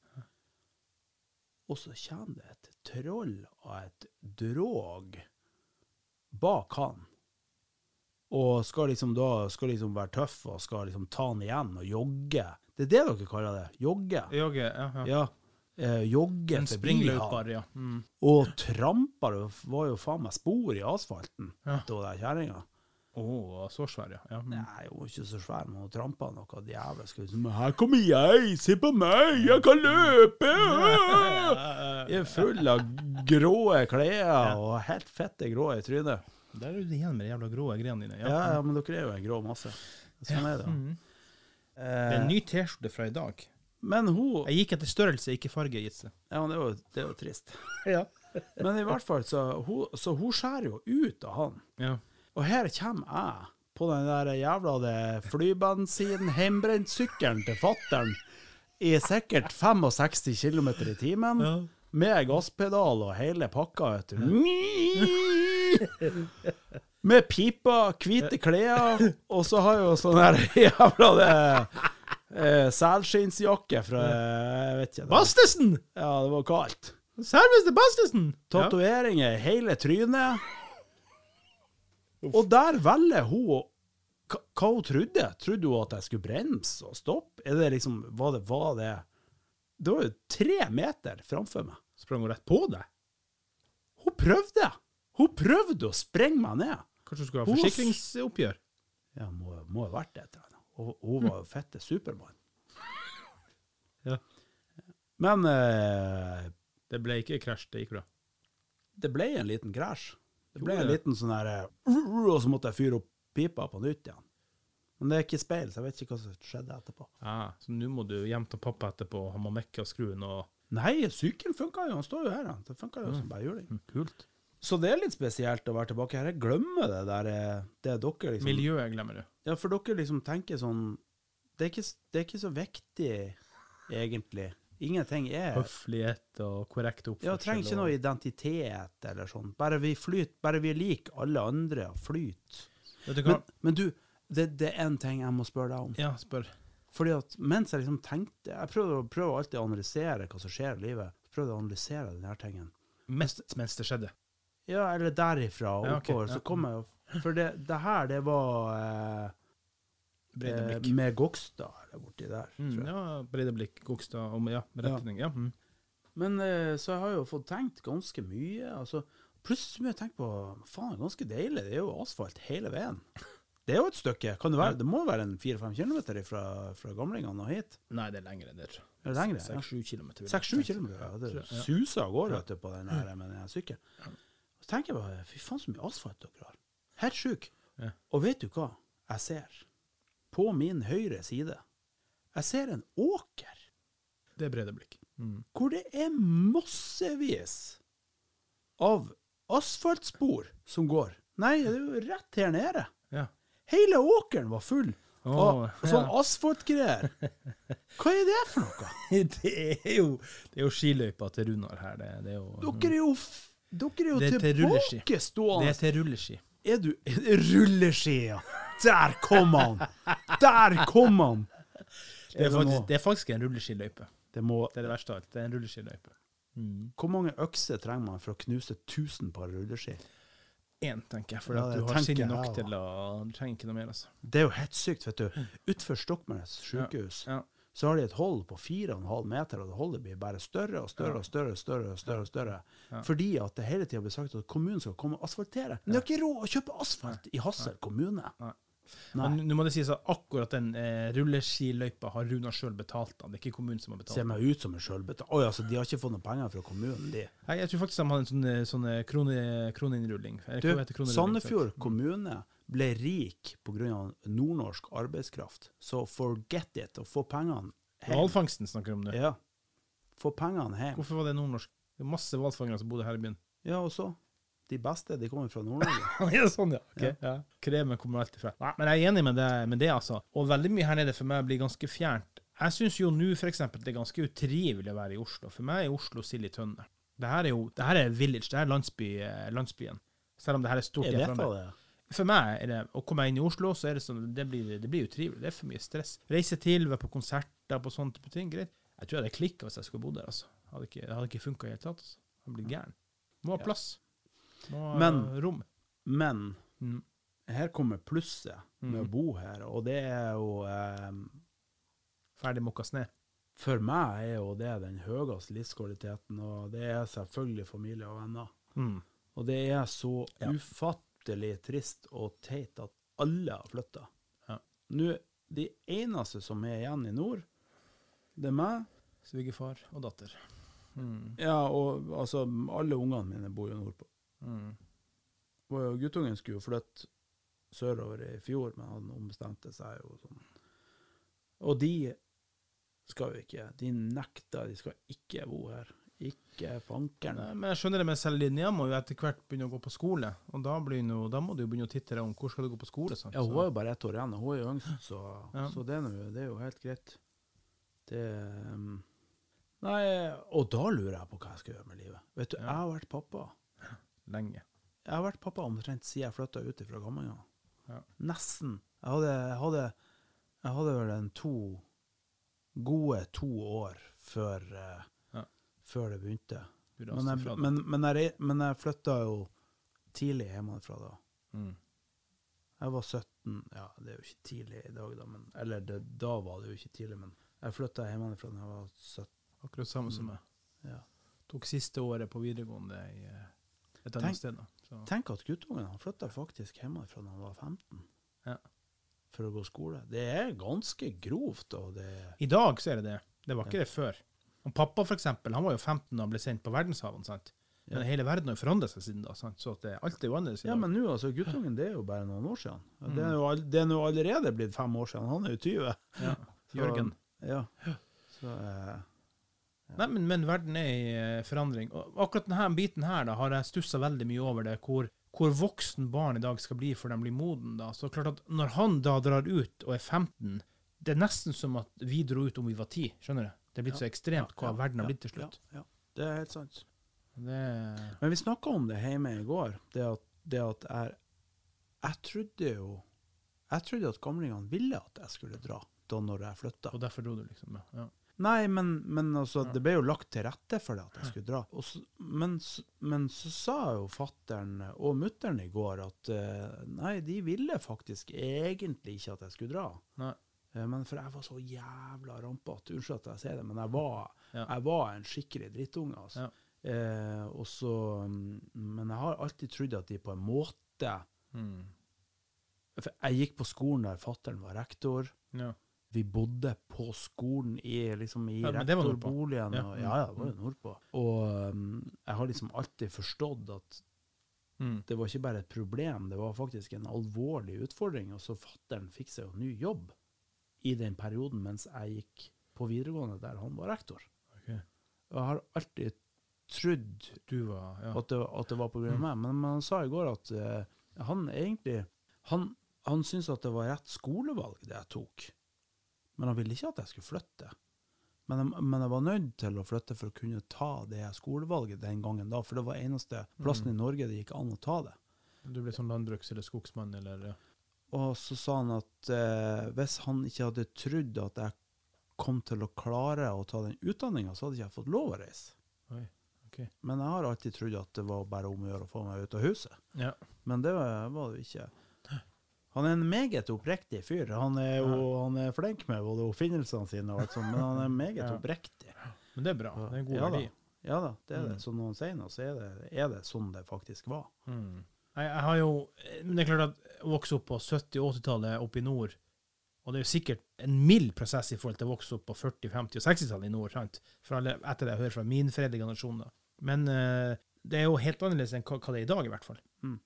Og så kommer det et troll og et drog bak han. Og skal liksom da skal liksom være tøff og skal liksom ta den igjen og jogge. Det er det dere kaller det? Jogge? Jogge, ja. ja. Ja. Eh, jogge En springløper, ja. Mm. Og trampa, det var jo faen meg spor i asfalten Ja. til den kjerringa. Å, så svær, ja. ja. Mm. Nei, hun var ikke så svær, men hun trampa noe djevelsk. Liksom, 'Her kommer jeg, se på meg, jeg kan løpe!' Jeg er full av grå klær og helt fette grå i trynet. Der er du igjen med de jævla grå greiene dine. Ja, ja, men dere er jo en grå masse. Sånn er det. Mm. Det er en Eh, ny T-skjorte fra i dag. men hun Jeg gikk etter størrelse, ikke farge, Gitse. Ja, men det er jo, det er jo trist. Ja. Men i hvert fall, så hun, så hun skjærer jo ut av han. ja. Og her kommer jeg på den der jævla det flybensin-hjemmebrentsykkelen til fattern i sikkert 65 km i timen, med gasspedal og hele pakka, vet du. Med pipa, hvite klær, og så har jo sånn her jævla det eh, selskinnsjakke fra jeg vet ikke. Bastesen! Ja, det var kaldt. Selveste Bastesen! Tatoveringer i hele trynet. Og der velger hun hva, hva hun trodde. Trodde hun at jeg skulle bremse og stoppe? Er det liksom, var det, var det Det var jo tre meter framfor meg. Sprang hun rett på deg? Hun prøvde! Hun prøvde å sprenge meg ned. Kanskje hun skulle ha Hun forsikringsoppgjør? Ja, må, må ha vært det. tror jeg. Og hun var jo fette Supermann. Ja. Men eh, Det ble ikke krasj, det gikk bra. det ble en liten krasj. Det ble en liten sånn her eh, Og så måtte jeg fyre opp pipa på nytt igjen. Men det er ikke speil, så jeg vet ikke hva som skjedde etterpå. Ah, så nå må du hjem til pappa etterpå, han må mekke og skru den og Nei, sykkelen funka jo, han står jo her. han. Det funka jo som bare juling. Mm, Kult. Så det er litt spesielt å være tilbake her. Jeg glemmer det der eh, det dere liksom Miljøet glemmer du. Ja, for dere liksom tenker sånn Det er ikke, det er ikke så viktig, egentlig. Ingenting er Høflighet og korrekt oppførsel. Ja, trenger ikke noe identitet eller sånn. Bare vi flyter, bare vi er lik alle andre og flyter. Vet du hva? Men, men du, det, det er én ting jeg må spørre deg om. Ja, spør. Fordi at mens jeg liksom tenkte Jeg prøver, prøver alltid å analysere hva som skjer i livet. Prøvde å analysere denne tingen. Mest mens det skjedde. Ja, eller derifra og Ja, ok, oppover. Så kom jeg jo For det, det her, det var eh, Brede eh, med Gokstad eller borti der, Mm, tror jeg. ja, brede blikk, Gokstad og Ja, retning. Ja. Mm. Men eh, så jeg har jo fått tenkt ganske mye. Altså, plutselig må jeg tenkt på Faen, ganske deilig. Det er jo asfalt hele veien. Det er jo et stykke. Kan det, være, det må være en fire-fem kilometer fra, fra gamlingene og hit. Nei, det er lengre enn det. Er det lengre? Ja. Tenke. det suser av gårde på den her med den sykkelen. Så tenker jeg bare Fy faen, så mye asfalt dere har. Helt sjuk. Ja. Og vet du hva jeg ser? På min høyre side. Jeg ser en åker Det er brede blikk. Mm. hvor det er massevis av asfaltspor som går. Nei, det er jo rett her nede. Ja. Hele åkeren var full av sånn ja. asfaltgreier. Hva er det for noe? det er jo Det er jo skiløypa til Runar her. Det, det er jo Dere er jo, dere er jo Det til rulleski. Det er til rulleski. Er du Rulleski, ja. Der kom han! Der kom han! Det er, faktisk, det er faktisk en rulleskiløype. Det må, Det er det verste av alt. Det er en rulleskiløype. Mm. hvor mange økser trenger man for å knuse 1000 par rulleski? Én, tenker jeg. For Ja, du har sinn nok ja. til å Du trenger ikke noe mer, altså. Det er jo helt sykt, vet du. Utfor Stokmarknes sykehus Ja. Så har de et hold på 4,5 meter, og det holdet blir bare større og større og større. og større og større og større. Ja. Fordi at det hele tida blir sagt at kommunen skal komme og asfaltere. Men de har ikke råd å kjøpe asfalt i Hassel kommune. Nei. Nei. Men nå må det sies at akkurat den eh, rulleskiløypa har Runa sjøl betalt Da. Det er ikke kommunen som har betalt. Ser meg ut som en sjølbetalt Oi, altså, de har ikke fått noen penger fra kommunen, de. Nei, jeg tror faktisk de hadde en sånn, eh, sånn eh, krone, kroneinnrulling. Du? Sandefjord kommune ble rik pga. nordnorsk arbeidskraft. Så forget it, og få pengene hjem. Hvalfangsten snakker du om nå. Ja. Få pengene hjem. Hvorfor var det nordnorsk? Det er masse hvalfangere som bodde her i byen. Ja, og så? De beste, de kommer fra Nord-Norge. ja, sånn, ja. Okay, ja. Kremen kommer alltid fra. Nei, men jeg er enig med det, med det, altså. Og veldig mye her nede for meg blir ganske fjernt. Jeg syns jo nå eksempel det er ganske utrivelig å være i Oslo. For meg er Oslo sild i tønne. Det her er jo det her er village, det her er landsby, eh, landsbyen. Selv om det her er stort. Jeg vet da det. For meg er det å komme inn i Oslo, så er det sånn, det blir, det blir utrivelig. Det er for mye stress. Reise til, være på konserter, på sånne type ting. Greit. Jeg tror jeg hadde klikka hvis jeg skulle bodd der, altså. Hadde ikke, det hadde ikke funka i det hele tatt. Altså. Jeg blitt gæren. Må ha plass. Må ha Men- rom. Men Mm. her kommer plusset med å Mhm. bo her, og det er jo eh, Ferdig mokka snø. For meg er jo det den høyeste livskvaliteten, og det er selvfølgelig familie og venner. Mm. Og det er så Ja. ufattelig trist og teit at alle har flytta. Ja. Nå, de eneste som er igjen i nord, det er meg. Svigerfar og datter. Mm. Ja, og altså, alle ungene mine bor jo nordpå. Mm. Og guttungen skulle jo flytte sørover i fjor, men han ombestemte seg jo sånn. Og de skal jo ikke. De nekter, de skal ikke bo her. Ikke fankeren. Men jeg skjønner det med selv Linnea må jo etter hvert begynne å gå på skole, og da, blir no, da må du jo begynne å titte deg om hvor skal du gå på skole. Sant? Ja, hun er jo bare ett år igjen, og hun er jo yngst, så, Ja. så det, er nå- det er jo helt greit. Det um, Nei, og da lurer jeg på hva jeg skal gjøre med livet. Vet du, Ja. jeg har vært pappa. lenge. Jeg har vært pappa omtrent siden jeg flytta ut fra Gammenga. Ja. Nesten. Jeg hadde, jeg, hadde, jeg hadde vel en to gode to år før, Ja. Før det begynte. Men jeg, men, men jeg, men jeg flytta jo tidlig hjemmefra da. Mm. Jeg var 17, ja det er jo ikke tidlig i dag da, men, eller det, da var det jo ikke tidlig, men jeg flytta hjemmefra da jeg var 17. Akkurat samme som Mm. meg. Ja. Tok siste året på videregående i eh, et Tenk- annet sted. da. Tenk at guttungen han flytta faktisk hjemmefra da han var 15. Ja. For å gå skole. Det er ganske grovt, og det I dag så er det det. Det var ikke det før. Og pappa for eksempel, han var jo 15 da han ble sendt på verdenshavene. sant? Men Ja. hele verden har jo forandret seg siden da. sant? Så at det, alt er jo annerledes Ja, men nå, altså, guttungen, det er jo bare noen år siden. Mm. Det er jo all- det er nå allerede blitt fem år siden. Han er jo 20. Ja. Så- Jørgen. Ja. Så eh, Nei, men, men verden er i eh, forandring. Og akkurat denne biten her da, har jeg stussa veldig mye over det, hvor, hvor voksen barn i dag skal bli før de blir moden. da. Så klart at Når han da drar ut og er 15, det er nesten som at vi dro ut om vi var 10. Skjønner du? Det er blitt så ekstremt hva verden har blitt til slutt. Ja, ja. Det er helt sant. Det, Men vi snakka om det hjemme i går. Det at, det at jeg, jeg trodde jo Jeg trodde at gamlingene ville at jeg skulle dra da når jeg flytta. og derfor dro du, liksom. Ja. Nei, men, men altså, det ble jo lagt til rette for det at jeg skulle dra. Så, men, men så sa jo fattern og mutter'n i går at eh, nei, de ville faktisk egentlig ikke at jeg skulle dra. Nei. Eh, Men for jeg var så jævla rampete, unnskyld at jeg sier det, men jeg var, Ja. jeg var en skikkelig drittunge. Altså. Ja. Eh, også, mm, men jeg har alltid trodd at de på en måte Mm. For jeg gikk på skolen der fattern var rektor. ja. Vi bodde på skolen i, liksom, i rektorboligen. Ja. Og, ja, ja, det var jo nordpå. Og um, jeg har liksom alltid forstått at Mm. det var ikke bare et problem, det var faktisk en alvorlig utfordring. Og så fattern fikk seg jo ny jobb i den perioden mens jeg gikk på videregående der han var rektor. Okay. Jeg har alltid trodd Du var ja. at, det, at det var på grunn av meg. Men, men han sa i går at uh, han egentlig Han, han syntes at det var rett skolevalg det jeg tok. Men han ville ikke at jeg skulle flytte. Men jeg, men jeg var nødt til å flytte for å kunne ta det skolevalget den gangen da, for det var eneste plassen Mm. i Norge det gikk an å ta det. Du ble sånn landbruks- eller skogsmann, eller ja. Og så sa han at eh, hvis han ikke hadde trodd at jeg kom til å klare å ta den utdanninga, så hadde ikke jeg fått lov å reise. Oi, ok. Men jeg har alltid trodd at det var bare om å gjøre å få meg ut av huset. Ja. Men det var var det ikke. Han er en meget oppriktig fyr. Han er jo han er flink med både oppfinnelsene sine, og alt sånt, men han er meget Ja. oppriktig. Men det er bra. Det er en god Ja da. verdi. Ja da, det er det. Mm. Så når han sier noe, så er det, er det sånn det faktisk var. Mm. Jeg, jeg har jo Men det er klart at å vokse opp på 70- og 80-tallet oppe i nord Og det er jo sikkert en mild prosess i forhold til å vokse opp på 40-, 50- og 60-tallet i nord, sant? Alle, etter det jeg hører fra min fredelige generasjon. da. Men uh, det er jo helt annerledes enn hva, hva det er i dag, i hvert fall. Mm.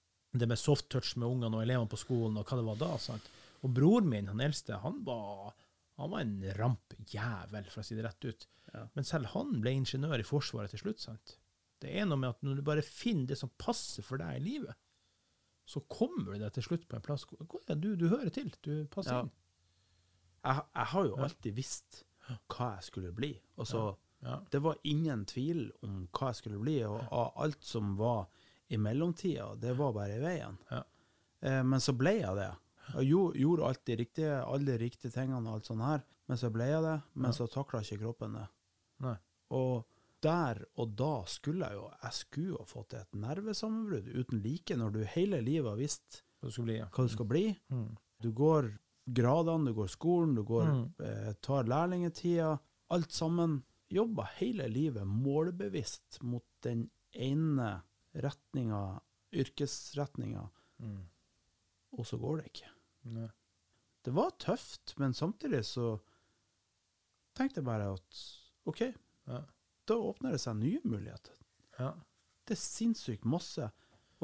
Det med soft touch med ungene og elevene på skolen, og hva det var da. sant? Og broren min, han eldste, han var, han var en rampjævel, for å si det rett ut. Ja. Men selv han ble ingeniør i Forsvaret til slutt. sant? Det er noe med at når du bare finner det som passer for deg i livet, så kommer du deg til slutt på en plass du, du hører til. Du passer Ja. inn. Jeg, jeg har jo alltid visst hva jeg skulle bli. Og så, Ja. Det var ingen tvil om hva jeg skulle bli, og og alt som var i mellomtida, det var bare i veien. Ja. Eh, men så ble jeg det. Jeg gjorde alt de riktige, alle de riktige tingene og alt sånt her, men så ble jeg det. Men så takla ikke kroppen det. Nei. Og der og da skulle jeg jo Jeg skulle jo fått et nervesammenbrudd uten like, når du hele livet har visst Hva det skal bli, ja. du skal bli. Mm. Du går gradene, du går skolen, du går, Mm. eh, tar lærlingetida. Alt sammen. Jobber hele livet målbevisst mot den ene retninga, yrkesretninga, Mm. og så går det ikke. Ne. Det var tøft, men samtidig så tenkte jeg bare at OK, Ja. Da åpner det seg nye muligheter. Ja. Det er sinnssykt masse.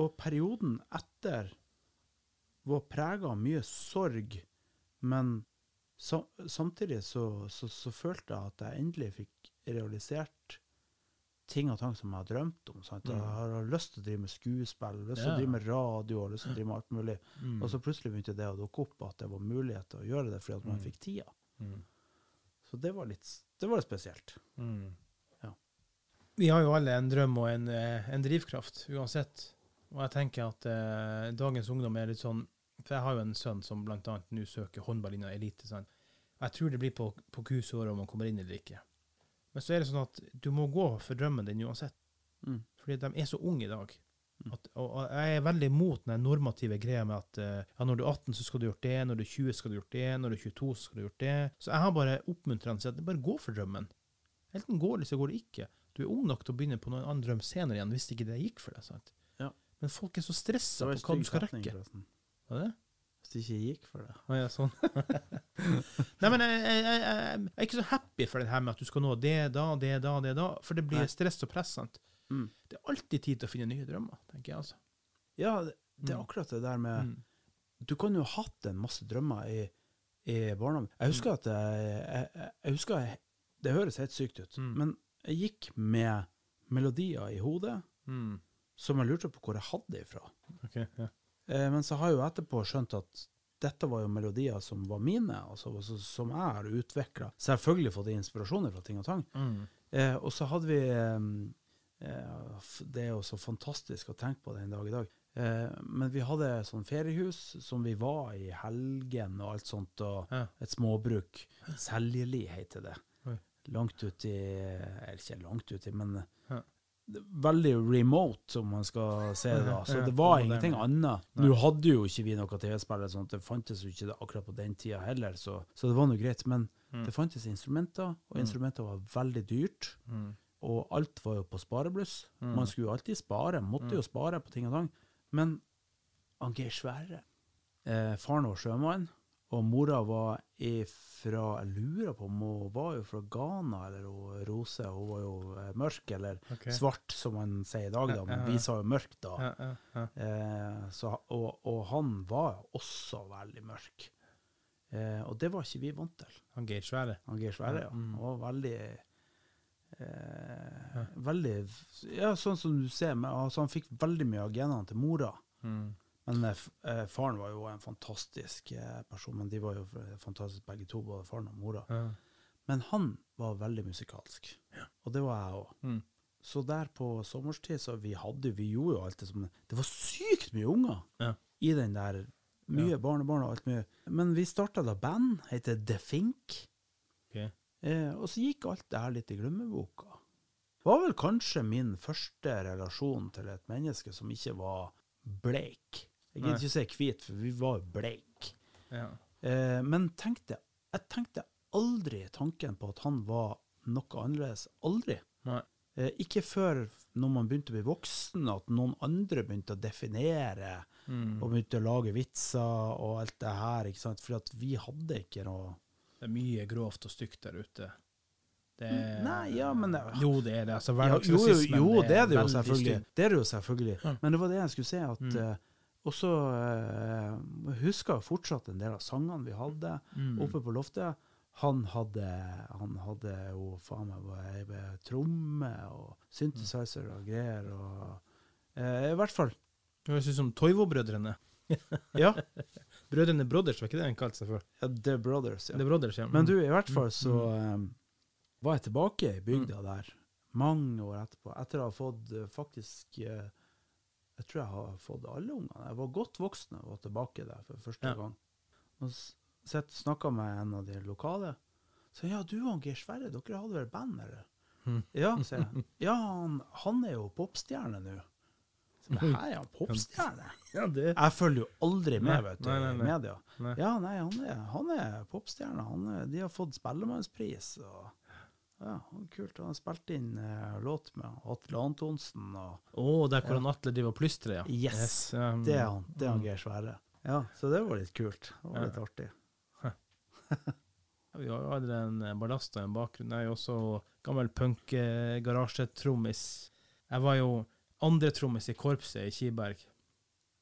Og perioden etter var prega av mye sorg, men sa, samtidig så, så, så følte jeg at jeg endelig fikk realisert ting og tang som jeg har drømt om. Sant? Jeg Mm. har lyst til å drive med skuespill, lyst til Ja. å drive med radio lyst til å drive med alt mulig. Mm. Og så plutselig begynte det å dukke opp at det var mulighet til å gjøre det fordi at man Mm. fikk tida. Mm. Så det var litt, det var litt spesielt. Mm. Vi har jo alle en drøm og en, eh, en drivkraft, uansett. Og jeg tenker at eh, dagens ungdom er litt sånn For jeg har jo en sønn som bl.a. nå søker håndball innen elite. Sånn. Jeg tror det blir på, på kusåret om han kommer inn eller ikke. Men så er det sånn at du må gå for drømmen din uansett. Mm. Fordi de er så unge i dag. Mm. At, og, jeg er veldig imot den normative greia med at eh, ja, når du er 18, så skal du gjort det, når du er 20, skal du gjort det, når du er 22, så skal du gjort det. Så jeg har bare oppmuntrende til at bare gå for drømmen. Enten går det, så går det ikke. Du er ung nok til å begynne på noen annen drøm senere igjen, hvis ikke det gikk for deg. sant? Ja. Men folk er så stressa på hva du skal rekke. forresten. Var det? Hvis det ikke gikk for deg. Ah, ja, sånn. Nei, men jeg, jeg, jeg, jeg er ikke så happy for det her med at du skal nå det da, det da, det da, for det blir Nei. stress og press. sant? Mm. Det er alltid tid til å finne nye drømmer, tenker jeg altså. Ja, det, det er Mm. akkurat det der med Mm. Du kan jo ha hatt en masse drømmer i, i barndommen. Jeg husker at jeg, jeg, husker Det høres helt sykt ut, Mm. men jeg gikk med melodier i hodet Mm. som jeg lurte på hvor jeg hadde det ifra. Okay, ja. Eh, men så har jeg jo etterpå skjønt at dette var jo melodier som var mine, altså, altså, som jeg har utvikla. Selvfølgelig fått inspirasjoner fra ting og tang. Mm. Eh, og så hadde vi eh, eh, Det er jo så fantastisk å tenke på det en dag i dag. Eh, men vi hadde sånn feriehus som vi var i helgen og alt sånt, og Ja. et småbruk. Seljeli heter det. Langt uti Eller ikke langt uti, men Ja. veldig remote, om man skal se det da. Så det var ingenting annet. Nei. Nå hadde jo ikke vi noe TV-spill, sånn at det fantes jo ikke det akkurat på den tida heller, så, så det var nå greit. Men Mm. det fantes instrumenter, og Mm. instrumenter var veldig dyrt. Mm. Og alt var jo på sparebluss. Mm. Man skulle jo alltid spare, måtte Mm. jo spare på ting og tang. Men Geir Sverre eh, Faren var sjømann, og mora var ifra Jeg lurer på om hun var jo fra Ghana, eller hun Rose. Hun var jo eh, mørk, eller okay. svart, som man sier i dag, da. Men vi sa jo mørk da. Eh, så, og, og han var også veldig mørk. Eh, og det var ikke vi vant til. Han Geir Svære. Han Geir Svære, Ja, mm. Han var veldig eh, Ja. Veldig Ja, sånn som du ser, men, altså, han fikk veldig mye av genene til mora. Mm. Men eh, eh, faren var jo en fantastisk eh, person, men de var jo fantastisk fantastiske begge to, både faren og mora. Ja. Men han var veldig musikalsk, og det var jeg òg. Mm. Så der på sommerstid, så vi hadde vi gjorde jo alt det som Det var sykt mye unger Ja. i den der. Mye Ja. barnebarn og alt mye. Men vi starta da band, heter The Fink. Ok. Eh, og så gikk alt det her litt i glemmeboka. Det var vel kanskje min første relasjon til et menneske som ikke var bleik. Jeg gidder ikke si hvit, for vi var jo bleik. Ja. Eh, men tenkte, jeg tenkte aldri tanken på at han var noe annerledes. Aldri. Eh, ikke før når man begynte å bli voksen, at noen andre begynte å definere Mm. og begynte å lage vitser og alt det her. ikke sant? For at vi hadde ikke noe Det er mye grovt og stygt der ute. Det Nei, ja, men det- Jo, det er det. Altså, Ja, jo, jo, jo, det er det jo selvfølgelig. Det er det jo selvfølgelig. Men det var det jeg skulle si. at Mm. Og så uh, husker jeg fortsatt en del av sangene vi hadde Mm. oppe på loftet. Han hadde, han hadde jo faen meg tromme og synthesizer og greier. og eh, I hvert fall. Det høres ut som Toivo-brødrene. Ja, Brødrene Brothers, var ikke det han kalte seg for? ja, The Brothers. Ja. The Brothers, ja. Men du, i hvert fall Mm. så eh, var jeg tilbake i bygda der mange år etterpå, etter å ha fått faktisk eh, Jeg tror jeg har fått alle ungene. Jeg var godt voksen og var tilbake der for første Ja. gang. Og snakka med en av de lokale. Så ja, du og Geir Sverre, dere hadde vel band, eller? Mm. Ja, sier jeg. Ja, han, han er jo popstjerne nå. Det her er han popstjerne. Ja, det Jeg følger jo aldri med, Nei, vet du, nei, nei, i media. Ja, nei, han er, han er popstjerne. Han er, de har fått Spellemannspris. Og, ja, kult. Han spilte inn uh, låt med Atle Antonsen. Og, Å, der hvor han Atle driver og plystrer, ja. Yes, um, det er han, det er han Geir Sverre. Ja, så det var litt kult. Det var Ja. litt artig. Ja, Vi har jo aldri en eh, ballast og en bakgrunn. Jeg er jo også gammel punk-garasjetrommis. Jeg var jo andre trommis i korpset i Kiberg.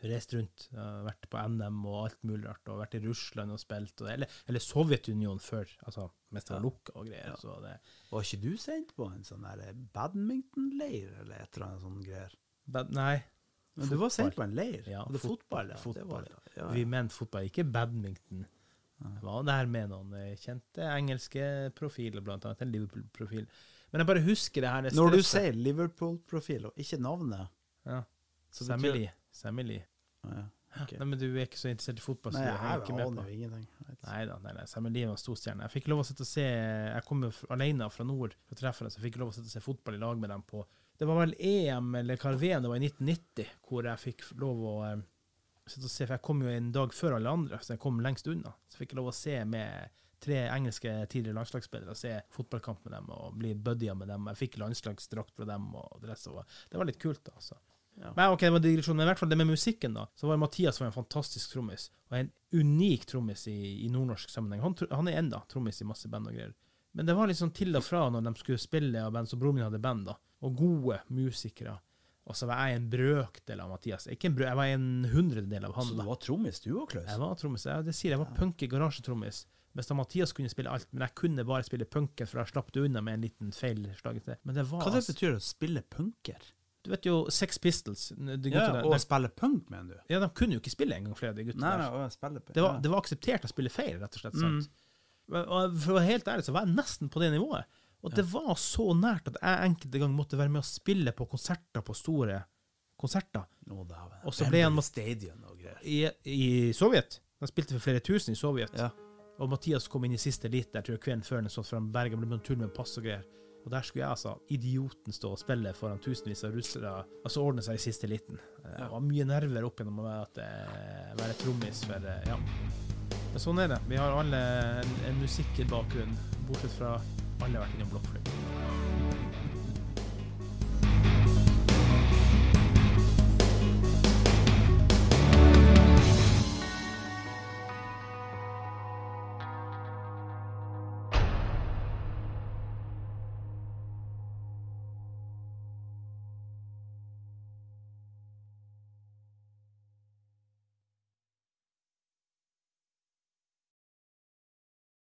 Reist rundt, jeg vært på NM og alt mulig rart, og vært i Russland og spilt, og, eller, eller Sovjetunionen før, altså mens det var lukka og greier. Ja. Så det, Var ikke du sendt på en sånn der badmintonleir eller et eller annet sånt greier? Bad, nei, Men du var sendt på en leir? Ja, det fotball, ja. fotball. Det var, vi mente fotball, ikke badminton. Jeg var der med noen eh, kjente engelske profiler, blant annet en Liverpool-profil. Men jeg bare husker det her det Når du sier Liverpool-profil, og ikke navnet ja. så Sammy betyr- Lee. Sammy Lee. Ja, ok. Nei, men du er ikke så interessert i fotball, så Nei, jeg, jeg ikke med aner jo ingenting. Neida. Nei da. Sammy Lie var storstjerne. Jeg fikk lov å sitte og se Jeg kom jo alene fra nord for å treffe henne, så jeg fikk lov å sitte og se fotball i lag med dem på Det var vel EM eller Carven, det var i 1990, hvor jeg fikk lov å eh, sitte og se, for jeg kom jo en dag før alle andre, så jeg kom lengst unna. Så jeg fikk jeg lov å se med tre engelske tidligere landslagsspillere, se fotballkamp med dem og bli buddyer med dem. Jeg fikk landslagsdrakt fra dem og det var- Det var litt kult, da, altså. Ja. Men ok, det var digresjon, men i hvert fall det med musikken, da. Så var Mathias var en fantastisk trommis, og en unik trommis i, i nordnorsk sammenheng. Han, han er enda trommis i masse band og greier. Men det var sånn til og fra når de skulle spille av band, så broren min hadde band, da. Og gode musikere. Og så var jeg en brøkdel av Mathias. Ikke en brøk, jeg var en hundredel av han. Så du var trommis, du òg, Klaus? Jeg var trommis. Jeg, det sier jeg. var var punky garasjetrommis. Mens da Mathias kunne spille alt, men jeg kunne bare spille punker, for jeg slapp det unna med en liten feil slaget til. Men det var Hva det betyr betyr å spille punker? Du vet jo Sex Pistols. De Ja, der, og de, spille punk, mener du? ja, de kunne jo ikke spille engang, flere de guttene Nei, der. nei, å spille. Det var, det var akseptert å spille feil, rett og slett. sant? Men- Og for å være helt ærlig, så var jeg nesten på det nivået. Og det var så nært at jeg enkelte ganger måtte være med å spille på konserter på store konserter. Dæven. Og så ble han- med Stadion og greier. I, I Sovjet. De spilte for flere tusen i Sovjet. Ja. Og Mathias kom inn i siste elit der, tror jeg kvelden før han stod fram Bergen, ble på en tur med pass og greier. Og der skulle jeg altså, idioten, stå og spille foran tusenvis av russere, og altså ordne seg i siste liten. Det var mye nerver opp gjennom å være, eh, være trommis, for eh, ja. Men sånn er det. Vi har alle en, en musikkbakgrunn, bortsett fra alle har vært innom blokkfløyte.